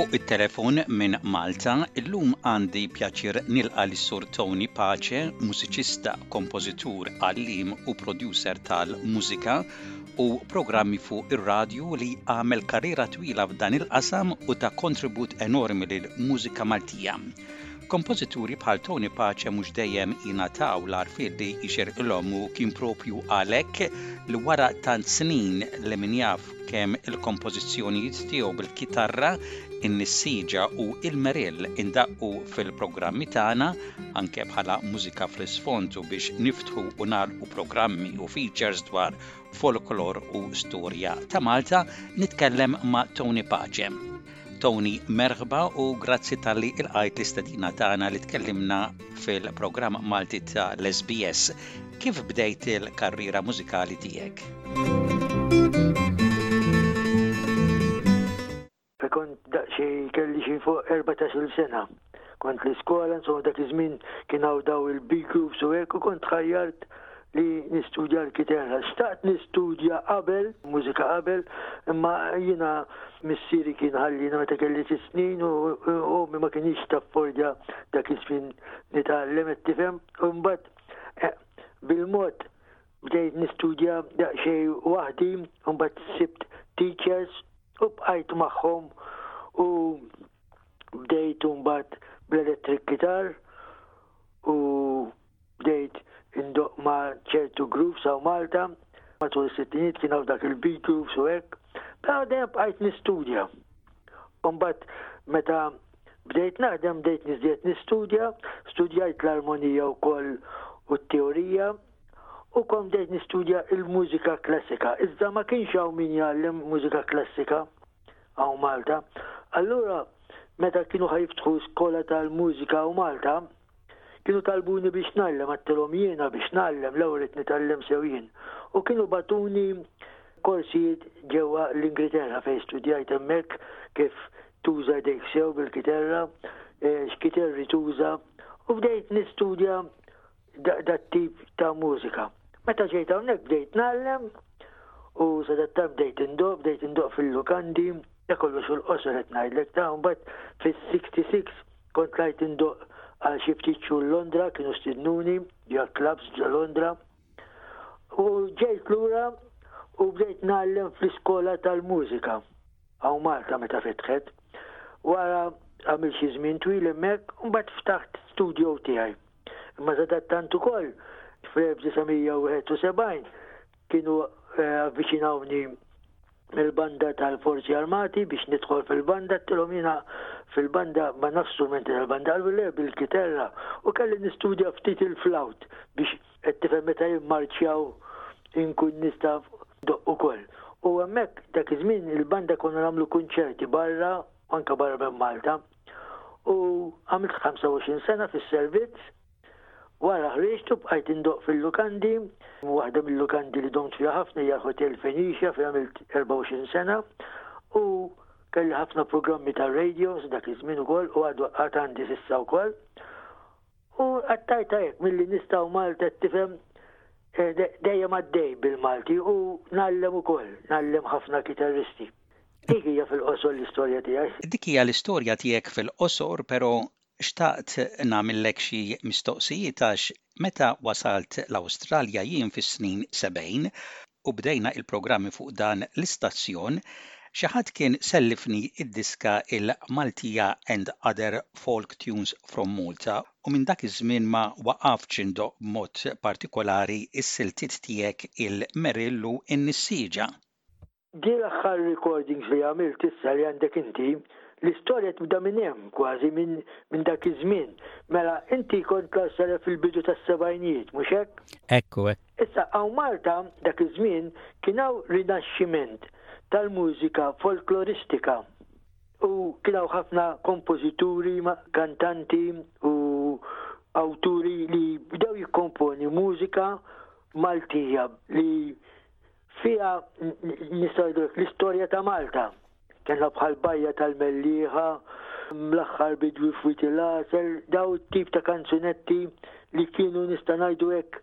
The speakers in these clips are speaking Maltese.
Fuq it-telefon minn Malta llum għandi l-pjaċir nilqa' lis-Sur Tony Pace, mużiċista, kompożitur, għalliem u producer tal-mużika u programmi fuq ir-radju li għamel karriera twila f'dan il-qasam u ta kontribut enormi lil mużika Maltija. Kompożituri bħal Tony Pace mhux dejjem jingħataw l-għarfien li jxerqilhom u kien propju għalhekk li wara tant snin li min jaf kemm il-kompożizzjonijiet tiegħu bil-kitarra, in-nissieġa u il-merill indaqqu fil-programmi tagħna, anke bħala mużika fl-isfond u biex niftħu u nagħlqu programmi u features dwar folklor u storja ta' Malta, nitkellem ma' Tony Pace. Tony, merħba u grazzi tal-li il-qajt l-istedina tagħna li tkellimna fil-programm Malti ta' l-SBS. Kif bdejt il-karriera mużikali tiegħek? Meta kont daqsxi kelli xi fuq erbatax-il sena. Kont l-iskola, insomma dak iż-żmien kien hawn daw il-big groups u hekk u kont tħajjart li nistudja l-kiterra. Xtaqt nistudja qabel, mużika qabel, imma jiena missieri kien ħallieni meta kelli sitt snin u ommi ma kinitx taffordja dak iż-żmien nitgħallem qed tifhem. U mbagħad bil-mod bdejt nistudja daqsxejn waħdi u mbagħad sibt teachers U bqajt magħhom u bdejt mbagħad bl-electric guitar u bdejt indoq ma' ċertu groups hawn Malta matul is-sittinijiet kien hawn dak il-beat groups u hekk. Però dejjem bqajt nistudja. U mbagħad meta bdejt naħdem bdejt niżjed nistudja, studjajt l-armonija wkoll u t-teorija. U kont bdejt nistudja l-mużika klassika, iżda ma kienx hawn min jgħallem mużika klassika hawn Malta. Allura meta kienu ħa jiftħu skola tal-mużika hawn Malta, kienu talbuni biex ngħallem, għattilhom jiena biex ngħallem, l-ewwel irid nitgħallem sew jien. U kienu batuni korsijiet ġewwa l-Ingilterra fejn studjajt hemmhekk kif tuża jdejk sew bil-kiterra, eh, x'kiterri tuża, u bdejt nistudja dat tip ta' mużika. Meta ġejt hawnhekk bdejt nagħllem u sadattan bdejt indoq, bdejt indoq fil-lukandi, da kollox fil-qosor qed ngħidlek ta' mbagħad fis-66 kont lajt indoq għal xi ftit xhur Londra kienu stidnuni ja klabs ġo Londra. U ġejt lura u bdejt nagħllem fl-iskola tal-mużika. Hawn Malta meta fetħet. Wara għamil xi żmien twil hemmhekk u mbagħad ftaħt studio tiegħi. Imma sadattant ukoll fl-1971 kienu eh, avviċinawni il-banda tal-Forzi Armati biex nidħol fil-banda t-tilom jina fil-banda ma nafx strumenti tal-banda għallu le bil-kiterra u kelli nistudja ftit il-flaut biex qed tifhem meta jimmarċjaw inkun nista' doqqu ukoll. U hemmhekk dak iż-żmien il-banda konna nagħmlu kunċerti barra anka barra minn Malta. u għamilt 25 sena fis-servizz. Wara ħriġtu bqajt indoqq fil-lukandi, waħda mill-lukandi li domt fiha ħafna hija Hotel Fenicia fejn għamilt 24 sena u kelli ħafna programmi tar-radios dak iż-żmien ukoll u għadu għad għandi s'issa wkoll. U qattajtha hekk milli nista' u Malta qed tifhem dejjem għaddej bil-Malti u ngħallem ukoll, ngħallem ħafna kitarristi. Dik hija fil-qosor l-istorja tiegħi. Dik hija l-istorja tiegħek fil-qosor pero' xtaqt nagħmillek xi mistoqsijiet għax meta wasalt l-Awstralja jien fis-snin sebgħin, u bdejna il-programmi fuq dan l-istazzjon, xi ħadd kien sellifni d-diska il-Maltija and Other Folk Tunes from Malta u minn dak iż-żmien ma waqaftx indoqq b'mod partikolari s-siltiet tiegħek il-Merrill u n-Nissieġa. Di l-aħħar recordings li għamilt issa li għandek inti, l-istorja tibda minn hemm kważi, minn dak iż-żmien. Mela inti kont l-għarsara fil-bidu tas-sebgħinijiet, mhux hekk? Hekk hu, hekk. Issa hawn Malta dak iż-żmien kien hawn rinaxximent tal-mużika folkloristika u kien hawn ħafna kompożituri, kantanti u awturi li bdew jikkomponi mużika Maltija li fiha nistgħu ngħidu hekk l-istorja ta' Malta. Kellha bħal Bajja tal-Mellieħa, L-aħħar bidwi f'wied il-għasel, daw it-tip ta' kanzunetti li kienu nista' ngħidu hekk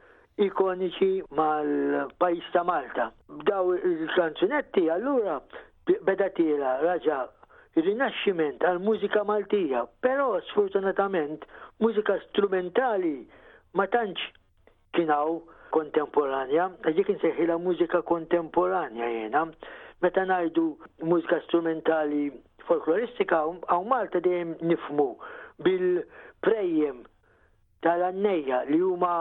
ikoniċi mal-pajjiż ta' Malta. B'daw il-kanzunetti allura beda tiela raġa' rinaxximent għal mużika Maltija, però sfortunatament mużika strumentali ma tantx Kinaw kontemporanja, dik insejħilha mużika kontemporanja jiena. Meta ngħidu mużika strumentali folkloristika hawn Malta dejjem nifmu bil-prejjem tal-annejja li huma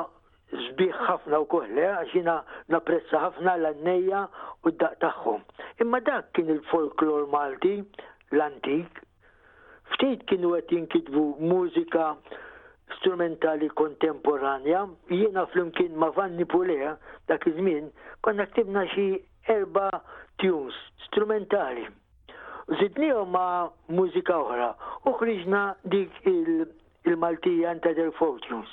sbieħ ħafna u kolle, eh, għaxina naprezza ħafna l-annejja u d-daq tagħhom. Imma dak kien il-folklor Malti, l-antik, Ftit kienu qed jinkitbu mużika strumentali kontemporanja. Jiena flimkien ma' Vanni Pule dak iż-żmien konna ktibna xi erba' tunes strumentali. Żidnihom ma' mużika oħra u ħriġna dik il-Maltija Anta Del Fortunes.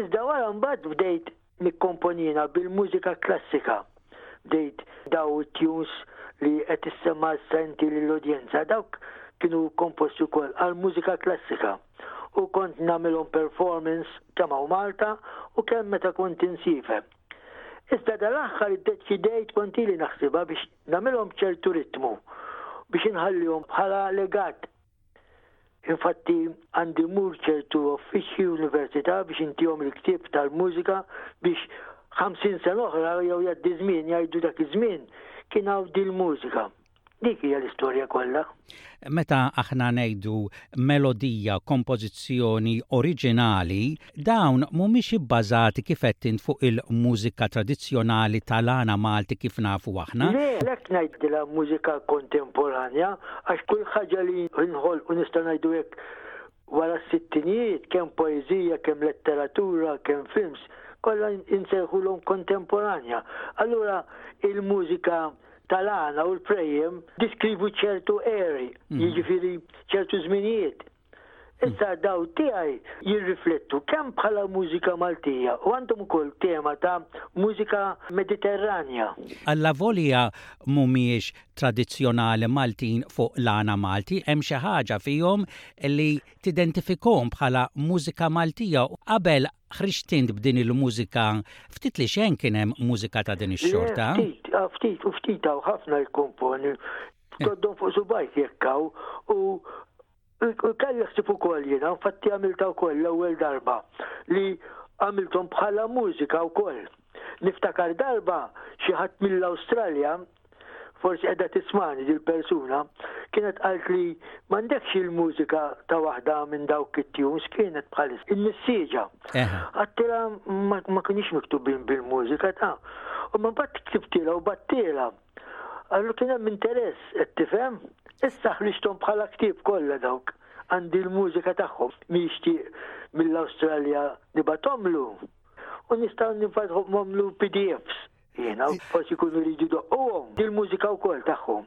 Iżda wara mbagħad bdejt nikkomponina bil-mużika klassika. Bdejt daw it-tunes li qed issemma senti lill-udjenza dawk kienu komposti wkoll għal mużika klassika u kont nagħmilhom performance kemm hawn Malta u kemm meta kont insife. Iżda dal-aħħar iddeċidejt kont ili naħsibha biex nagħmilhom ċertu ritmu biex inħallihom bħala legat Infatti, għandi mmur ċertu uffiċċji, università biex intihom il-ktieb tal-mużika biex 50 sena oħra jew jgħaddi żmien jgħidu dak iż-żmien kien hawn din il-mużika. Dik hija l-istorja kollha. Meta aħna ngħidu melodija, kompożizzjoni oriġinali, Dawn mhumiex ibbażati kif għedt int fuq il-mużika tradizzjonali tal-għana Malti kif nafu aħna. Le, għalhekk ngħidilha mużika kontemporanja għax kull ħaġa li nħolqu nistgħu ngħidu hekk wara s-sittinijiet, kemm poeżija, kemm letteratura, kemm films, kollha insejħulhom kontemporanja. Allura il-mużika tal-għana u l-prejjem diskrivu ċertu eri, jiġifieri ċertu żminijiet. Iżda daw tiegħi jirriflettu kemm bħala mużika Maltija u għandhom ukoll tema ta' mużika Mediterranja. Alla volja mhumiex tradizzjonali Maltin fuq l-għana Malti, hemm xi ħaġa fihom li tidentifikhom bħala mużika Maltija. Qabel ħriġt int b'din il-mużika, ftit li xejn kien hemm mużika ta' din ix-xorta. Ftit, ah, ftit u ftit hawn ħafna jkomponi. Toddon fuq subajk jekk hawn u kelli ħsib ukoll jiena, infatti għamilta wkoll l-ewwel darba li għamilthom bħala mużika wkoll. Niftakar darba xi ħadd mill-Awstralja forsi qiegħda tismani dil persuna kienet qalt li m'għandekx il-mużika ta' waħda minn dawk it-tunes kienet bħalis in-nissieġa. Għattila ma kienx miktubin bil-mużika ta' u ma bat kibtila u battila Għallu kien hemm interess, qed tifhem? Issa ħriġthom bħala ktieb kollha dawk. Għandi l-mużika tagħhom mixtieq mill-Awstralja nibatomlu u nistgħu nibatomlu PDFs. Jiena forsi jkunu jridu doqquhom il-mużika wkoll tagħhom.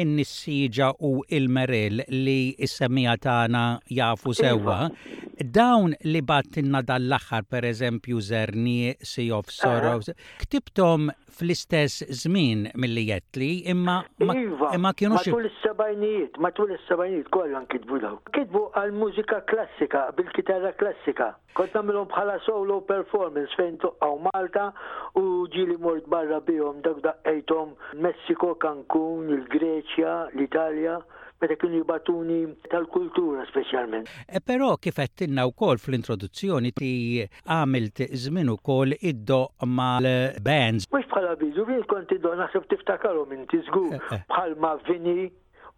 in-nissieġa u l-merel li s-semmiegħa tagħna jafu sewwa, dawn li bagħtilna dan l-aħħar pereżempju Żerniq, Sea of Sorrows, ktibthom fl-istess żmien milli jgħidtli imma ma kinux. Iva, matul is-sebgħinijiet, matul is-sebgħinijiet kollha nkitbu dawk. Kitbu għall-mużika klassika, bil-kitarra klassika. Kont nagħmilhom bħala solo performance fejn toqqgħu Malta u ġieli mort barra bihom dawk daqqejthom Messico, Cancun, il-Greċja, l-Italja meta kienu jibgħatuni tal-kultura speċjalment. Però kif għedtilna wkoll fl-introduzzjoni inti għamilt żmien ukoll iddoqq mal-bands. Mhux bħala bidu, jien kont iddoqq naħseb tiftakarhom inti żgur bħalma Vinnie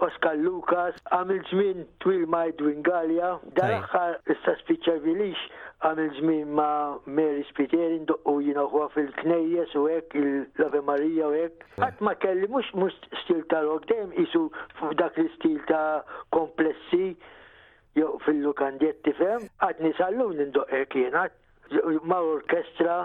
Oscar Lucas għamil żmien twil ma' Edwin Gallia, dal-aħħar issa spiċċa jvilix għamil żmien ma' Mary Spiteri ndoqqu jiena uħwa fil-knejjes u hekk l-Ave Marija u hekk. Qatt ma kelli mhux mhux stil ta' rock dejjem qisu f'dak l-istil ta' komplessi jew fil-lukandjetti fem, għadni sal-lum nindoq hekk jiena ma' orkestra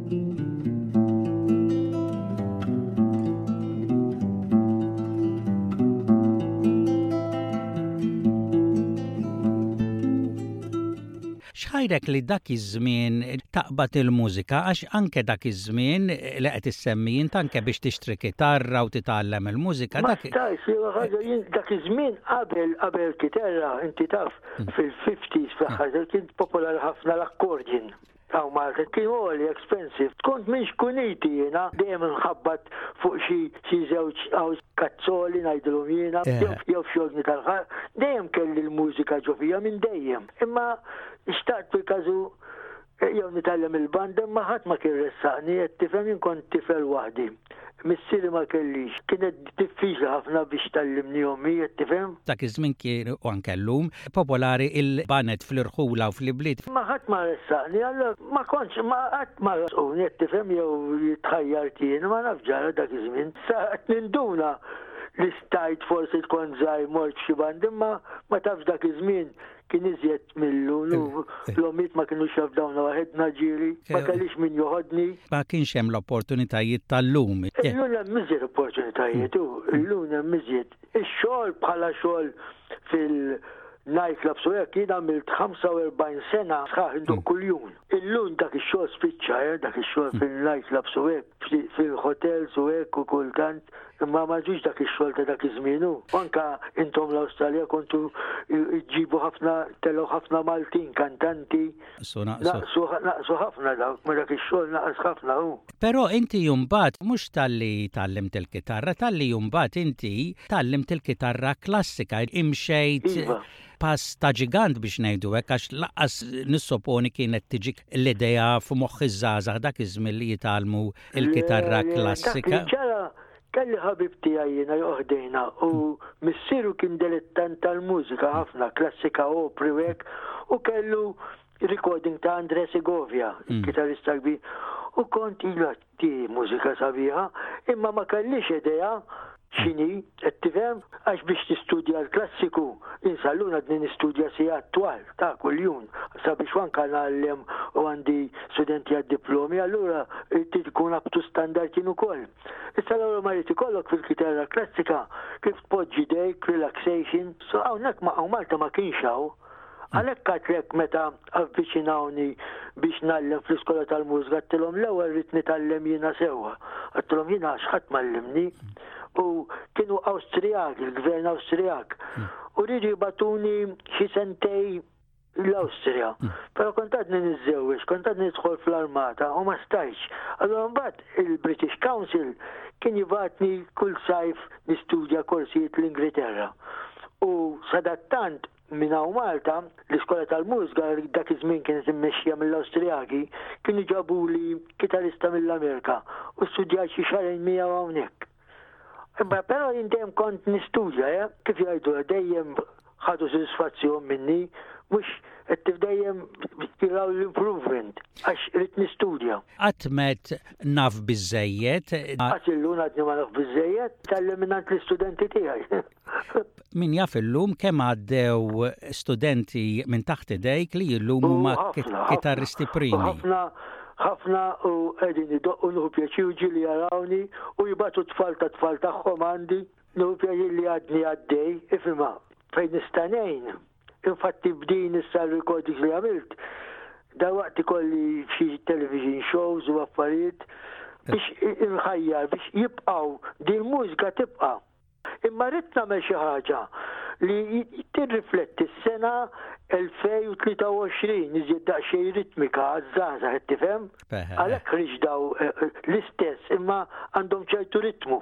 Xħajrek li dak iż-żmien taqbad il-mużika għax anke dak iż-żmien li qed issemmi int anke biex tixtri kitarra u titgħallem il-mużika. Dak dak iż-żmien qabel qabel kitarra inti taf mm. fil-50s fl-aħħar kien popolari ħafna l-akkordin. Hawn marketing għoli, expensive. Tkun minx kuniti jiena, dejjem inħabbat fuq xi xi żewġ għawġ kazzoli ngħidilhom jiena, jew jew f'xi ordni tal-ħar. Dejjem kelli l-mużika ġo fija minn dejjem. Imma xtaqt fil-każu jew nitgħallem il-banda imma ħadd ma kien ressaqni, qed tifhem jien kont tifel waħdi. Missieri ma kellix. Kienet diffiċli ħafna biex tgħallimnihom hi, qed tifhem? Dak iż-żmien kien, u anke llum, popolari l-baned fl-irħula u fl-ibliet. Imma ħadd ma ressaqni, allura ma kontx, ma qatt ma ressquni, qed tifhem, jew tħajjart jien, ma nafx ġara dak iż-żmien. Issa qed ninduna li stajt forsi tkun żgħir mort f'xi band, imma ma tafx dak iż-żmien kien iżjed millu, l-omiet ma kienu xaf dawn waħedna ġiri, ma eh. kellix min joħodni. Ma kienx hemm l-opportunitajiet tal-lum. Eh. Illum hemm iżjed opportunitajiet, u illum hemm iżjed. Ix-xogħol bħala xogħol fil- Najt labsu u jek jina milt 45 sena sħaħ induk mm. kull-jum. Illum dak il-xol spiċċa, eh, dak il-xol mm. fil-najt labsu jek. fil-hotels u hekk u kultant, imma ma ġux dak ix-xogħol ta' dak iż-żmien hu. Anka intom l-Awstralja kontu ġibu ħafna telgħu ħafna Maltin kantanti. Naqsu naqsu. Naqsu ħafna dawk, ma dak ix-xogħol naqas ħafna hu. Però inti mbagħad mhux talli tgħallimt il-kitarra, talli mbagħad inti tgħallimt il-kitarra klassika, imxejt iva. pass ta' ġigant biex ngħidu hekk għax lanqas nissoponi kienet tiġi l-idea f'moħħ iż-żgħażagħ dak iż-żmien li jitgħallmu l-kitarra klassika. Dak li ġara, kelli ħabib tiegħi jiena joqgħod ħdejna u missieru kien dilettant tal-mużika ħafna, klassika opri u hekk, u kellu recording ta' Andre Segovia, mm. kitarista kbir. U kont ilu Di mużika sabiħa, imma ma kellix idea x'inhi, qed tifhem? Għax biex tistudja l-klassiku, insallun għadni nistudja sigħat twal ta' kuljum sabiex wanka nagħallem u għandi studenti għad-diplomi, allura tkun up to standard jien ukoll. Issa l-ewwel ma jrid ikollok fil-kitarra klassika kif tpoġġi dejk, relaxation, so hawnhekk ma' Malta ma kienx hawn. Għalhekk għatlek meta Avviċinawni biex ngħallem fl-iskola tal-mużika, għedtilhom l-ewwel rrid nitgħallem jiena sewwa. Għedtilhom jiena għax ħadd m'għallimni. U kienu Awstrijak, il-gvern Awstrijak. U rridu jibatuni xi sentej l-Awstrija. Però kont għadni niżżewweġ, kont għadni nidħol fl-armata u ma stajx. Allora mbagħad il-British Council kien jibatni kull sajf nistudja korsijiet l-Ingilterra. U sadattant Minn hawn Malta, l-iskola tal-mużga li dak iż-żmien kienet immexxija mill-Awstrijaki, kienu ġabuli kitarista mill-Amerika u studjajt xi xahrejn miegħu hawnhekk. Imma però jien dejjem kont nistudja, eh, kif jgħidu dejjem ħadu sodisfazzjon minni, mhux qed dejjem jiraw l-improvement għax rrit nistudja. Għatmet naf bizzejiet. Għatillu għadni ma naf bizzejiet, tal-leminant l-studenti tijaj. min jaf illum kemm għaddew studenti minn taħt idejk li illum huma kitarristi primi. Ħafna ħafna u qegħdin idoqqu nuħu pjaċir ġili jarawni u jibatu tfal ta' tfal tagħhom għandi nuħu pjaċir li għadni għaddej ifima fejn nistanejn. Infatti b'din issa recordings li għamilt da waqt ikolli xi television shows u affarijiet biex inħajjar biex jibqgħu din mużika tibqa'. Imma rrid nagħmel xi ħaġa li tirrifletti s-sena 2023 iżjed daqsxejn ritmika għaż-żgħażagħ qed tifhem. Għalhekk rix daw eh, l-istess imma għandhom ċertu ritmu.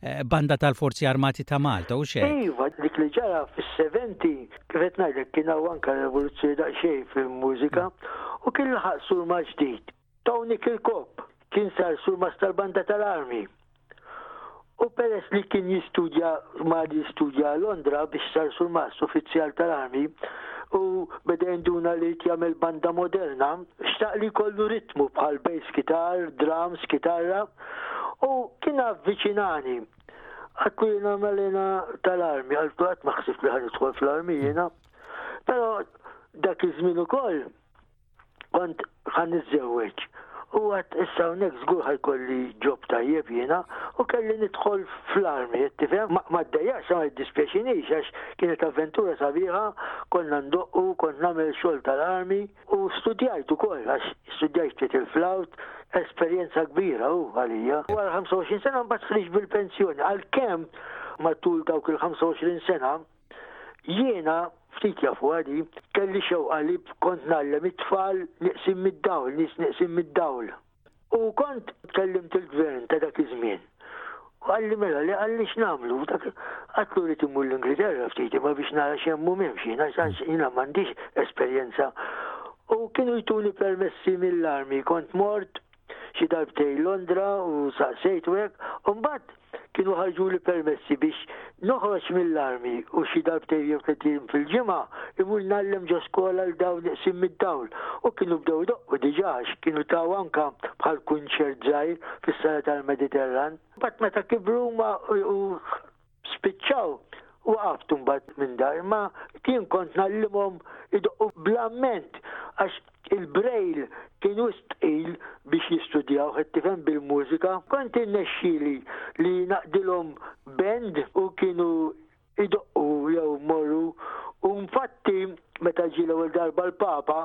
eh, banda tal-Forzi Armati ta' Malta u xejn. Iva, dik li ġara fis-70, kif qed ngħidlek kien hawn anke revoluzzjoni daqsxejn fil-mużika u kien laħaq surma ġdid. Tony Kilkop kien sar surmas tal-banda tal-armi. U peress li kien jistudja, madi jistudja Londra biex sar surmas uffiċjal tal-armi, u beda jinduna li jagħmel banda moderna, xtaq li kollu ritmu bħal bass kitar, drums, kitarra, U kien avviċinani, għattu jina melina tal-armi, għaltu għat maħsib li ħan idħol fl-armi jina, pero dak iż-żmien ukoll kont ħan iżżewweġ. U għat issa unek zgur ħajkolli ġob tajjeb jena u kelli nidħol fl-armi, tifhem? Ma d-dajjax, ma d-dispieċinix, għax kienet avventura sabiħa, konna ndoqqu, kont namel xol tal-armi, U studjajt ukoll għax studjajt ftit il-flawt, esperjenza kbira u għalija. Wara 25 sena mbagħad ħriġ bil-pensjoni għalkemm matul dawk il-25 sena jiena ftit jafu għadi kelli xewqa li kont nallem it-tfal niqsim mid-dawl, nies niqsim mid-dawl. U kont kellimt il-gvern ta' dak iż-żmien. U qalli mela li qalli x'nagħmlu. Għatlu li timur l-Ingilterra ftit imma biex nara x'hemm u m'hemmx jiena għax jiena m'għandix esperjenza. U kienu jtuni permessi mill-army kont mort xi darbtejn Londra u saqsejt u hekk u mbagħad Kienu ħarġuli permessi biex noħroġ mill-armi u xi darbtejn jew tletin fil-ġimgħa imur ngħallem ġo skola 'l dawn neqsin mid-dawl u kienu bdew idoqqu diġà għax kienu taw anke bħal kunċert żgħir fis-sala tal-Mediterran. Imbagħad meta kibru huma u spiċċaw, waqaft imbagħad minn dar, imma jien kont ngħallimhom idoqqu bl-amment għax Il-Braille kien wisq tqil biex jistudjawh, qed tifhem bil-mużika. Kont irnexxieli li naqdilhom band u kienu jdoqqu jew morru u nfatti meta ġie l-ewwel darba l-Papa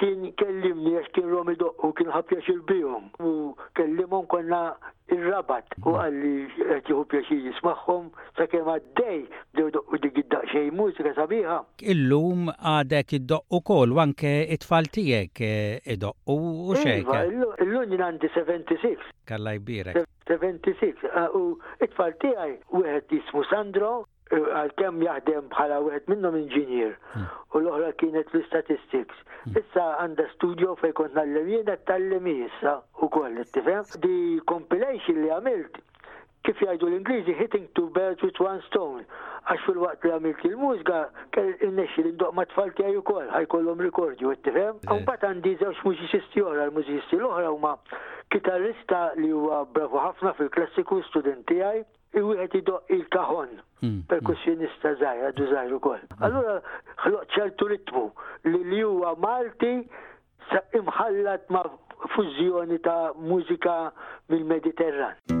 kien kellimni għax kien rom idoqqu kien ħa pjaċir bihom u kellimhom konna ir-Rabat u qalli qed jieħu pjaċir jismagħhom sakemm għaddej bdew doqqu dik id-daqsxejn mużika sabiħa. Illum għadek iddoqq ukoll u anke t-tfal tiegħek idoqqu, hux hekk? Iva, illum jien għandi 76. Alla jbierek. 76 u t-tfal tiegħi wieħed jismu Sandro. għalkemm jaħdem bħala wieħed minnhom inġinier hmm. u l-oħra kienet l-istatistics. Hmm. Issa għandha studio fej kont nallem jien qed tallem issa ukoll tifhem. Di compilation li għamilt kif jgħidu l-Ingliżi hitting two birds with one stone. Għax fil-waqt li għamilt il-mużga, kell innexxi li ndoq ma' tfal tiegħi wkoll ħajkollhom rekordju, tifhem? Eh. Mbagħad għandi żewġ mużiċisti oħra, l-mużiċisti l-oħra huma kitarrista li huwa bravu ħafna fil-klassiku student tiegħi il-wieħed idoq il-kaħon, mm, perkussjonista mm. zaħir, għadu zaħir ukoll. Mm. Allura ħloq ċertu ritmu li li huwa Malti imħallat ma' fużjoni ta' mużika mill-Mediterran.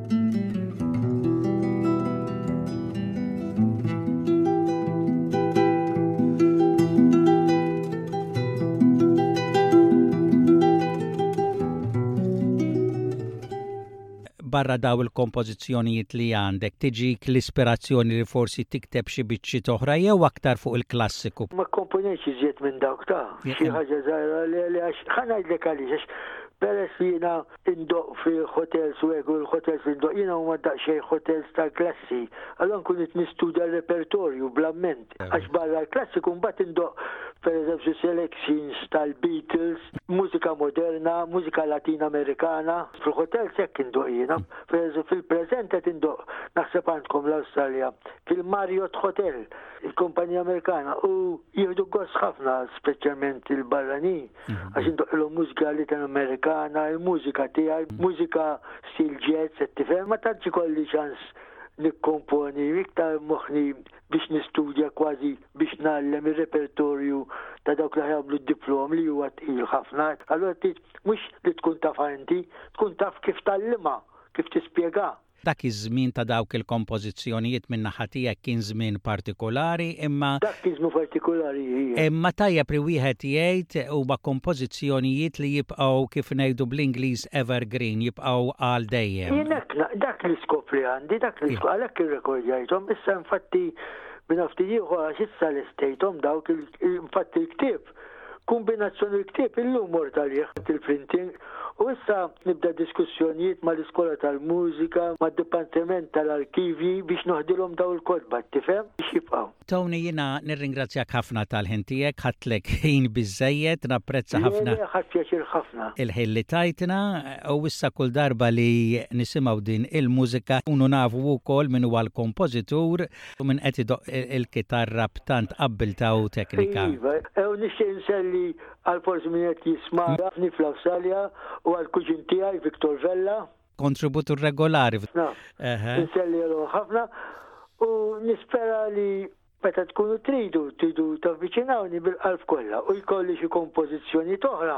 barra daw il-kompożizzjonijiet li għandek tiġik l-ispirazzjoni li forsi tikteb xi biċċi toħra jew aktar fuq il-klassiku? Ma komponejx iżjed minn dawk ta' xi ħaġa żgħira li għax ħanajdlek għaliex peress li jiena Indoq fi hotels u hekk u l-hotels li ndoqq jiena huma daqsxejn hotels ta' klassi. Allura nkun qed nistudja r-repertorju bl-amment. Għax barra l-klassiku mbagħad indoqq pereżempju xi selections tal-Beatles, mużika moderna, mużika Latin Amerikana. Fil-hotels hekk indoqq jiena. Pereżempju fil-preżent qed indoqq, naħseb għandkom l-Awstralja, fil-Marriott Hotel, il-kumpanija Amerikana, u jieħdu gost ħafna speċjalment il-barranin għax indoqilhom mużika l-Amerikana, il-mużika tiegħi, mużika stil jazz, qed tifhem, ma tantx ikolli ċans nikkomponi iktar moħni biex nistudja kważi biex nallem ir-repertorju ta' dawk li ħajamlu d-diplom li huwa tqil ħafna. Allora mhux li tkun taf inti, tkun taf kif tallima, kif tispjega. Dak iż-żmien ta' dawk il-kompożizzjonijiet min-naħa tiegħek kien żmien partikulari imma. Dak kien żmien partikulari, ijie. Imma tajjeb li wieħed jgħid huma kompożizzjonijiet li jibqgħu kif ngħidu bl-Ingliż evergreen, jibqgħu għal dejjem. Jien hekk na, dak l-iskop li għandi, dak l-iskop, għalhekk irrekordjajthom, issa infatti minn hawn ftit ieħor għax issa lestejthom dawk il, infatti l-ktieb Kombinazzjoni l-ktieb illum mort għalih il-printing u issa nibda diskussjonijiet mal-Iskola tal-Mużika mad-Dipartiment tal-Arkivji biex noħdilhom dawn il-kotba, tifhem, biex jibqgħu. Tony jiena nirringrazzjak ħafna tal-ħin tiegħek, ħadtlek ħin biżżejjed, napprezza ħafna. Le, le, ħadt pjaċir ħafna. Il-ħin li tajtna u issa kull darba li nisimgħu din il-mużika nkunu nafu wkoll min huwa l-kompożitur U min qed idoqq il-kitarra b'tant abbiltà u teknika. Iva, u nixtieq inselli għal forsi min qed jisma' jafni fl-Awstralja u għall-kuġin tiegħi Victor Vella. Kontributur regolari. Naf. Eħe. Insellilhom ħafna u nispera li meta tkunu tridu, tridu tavviċinawni bil-qalb kollha u jkolli xi kompożizzjonijiet oħra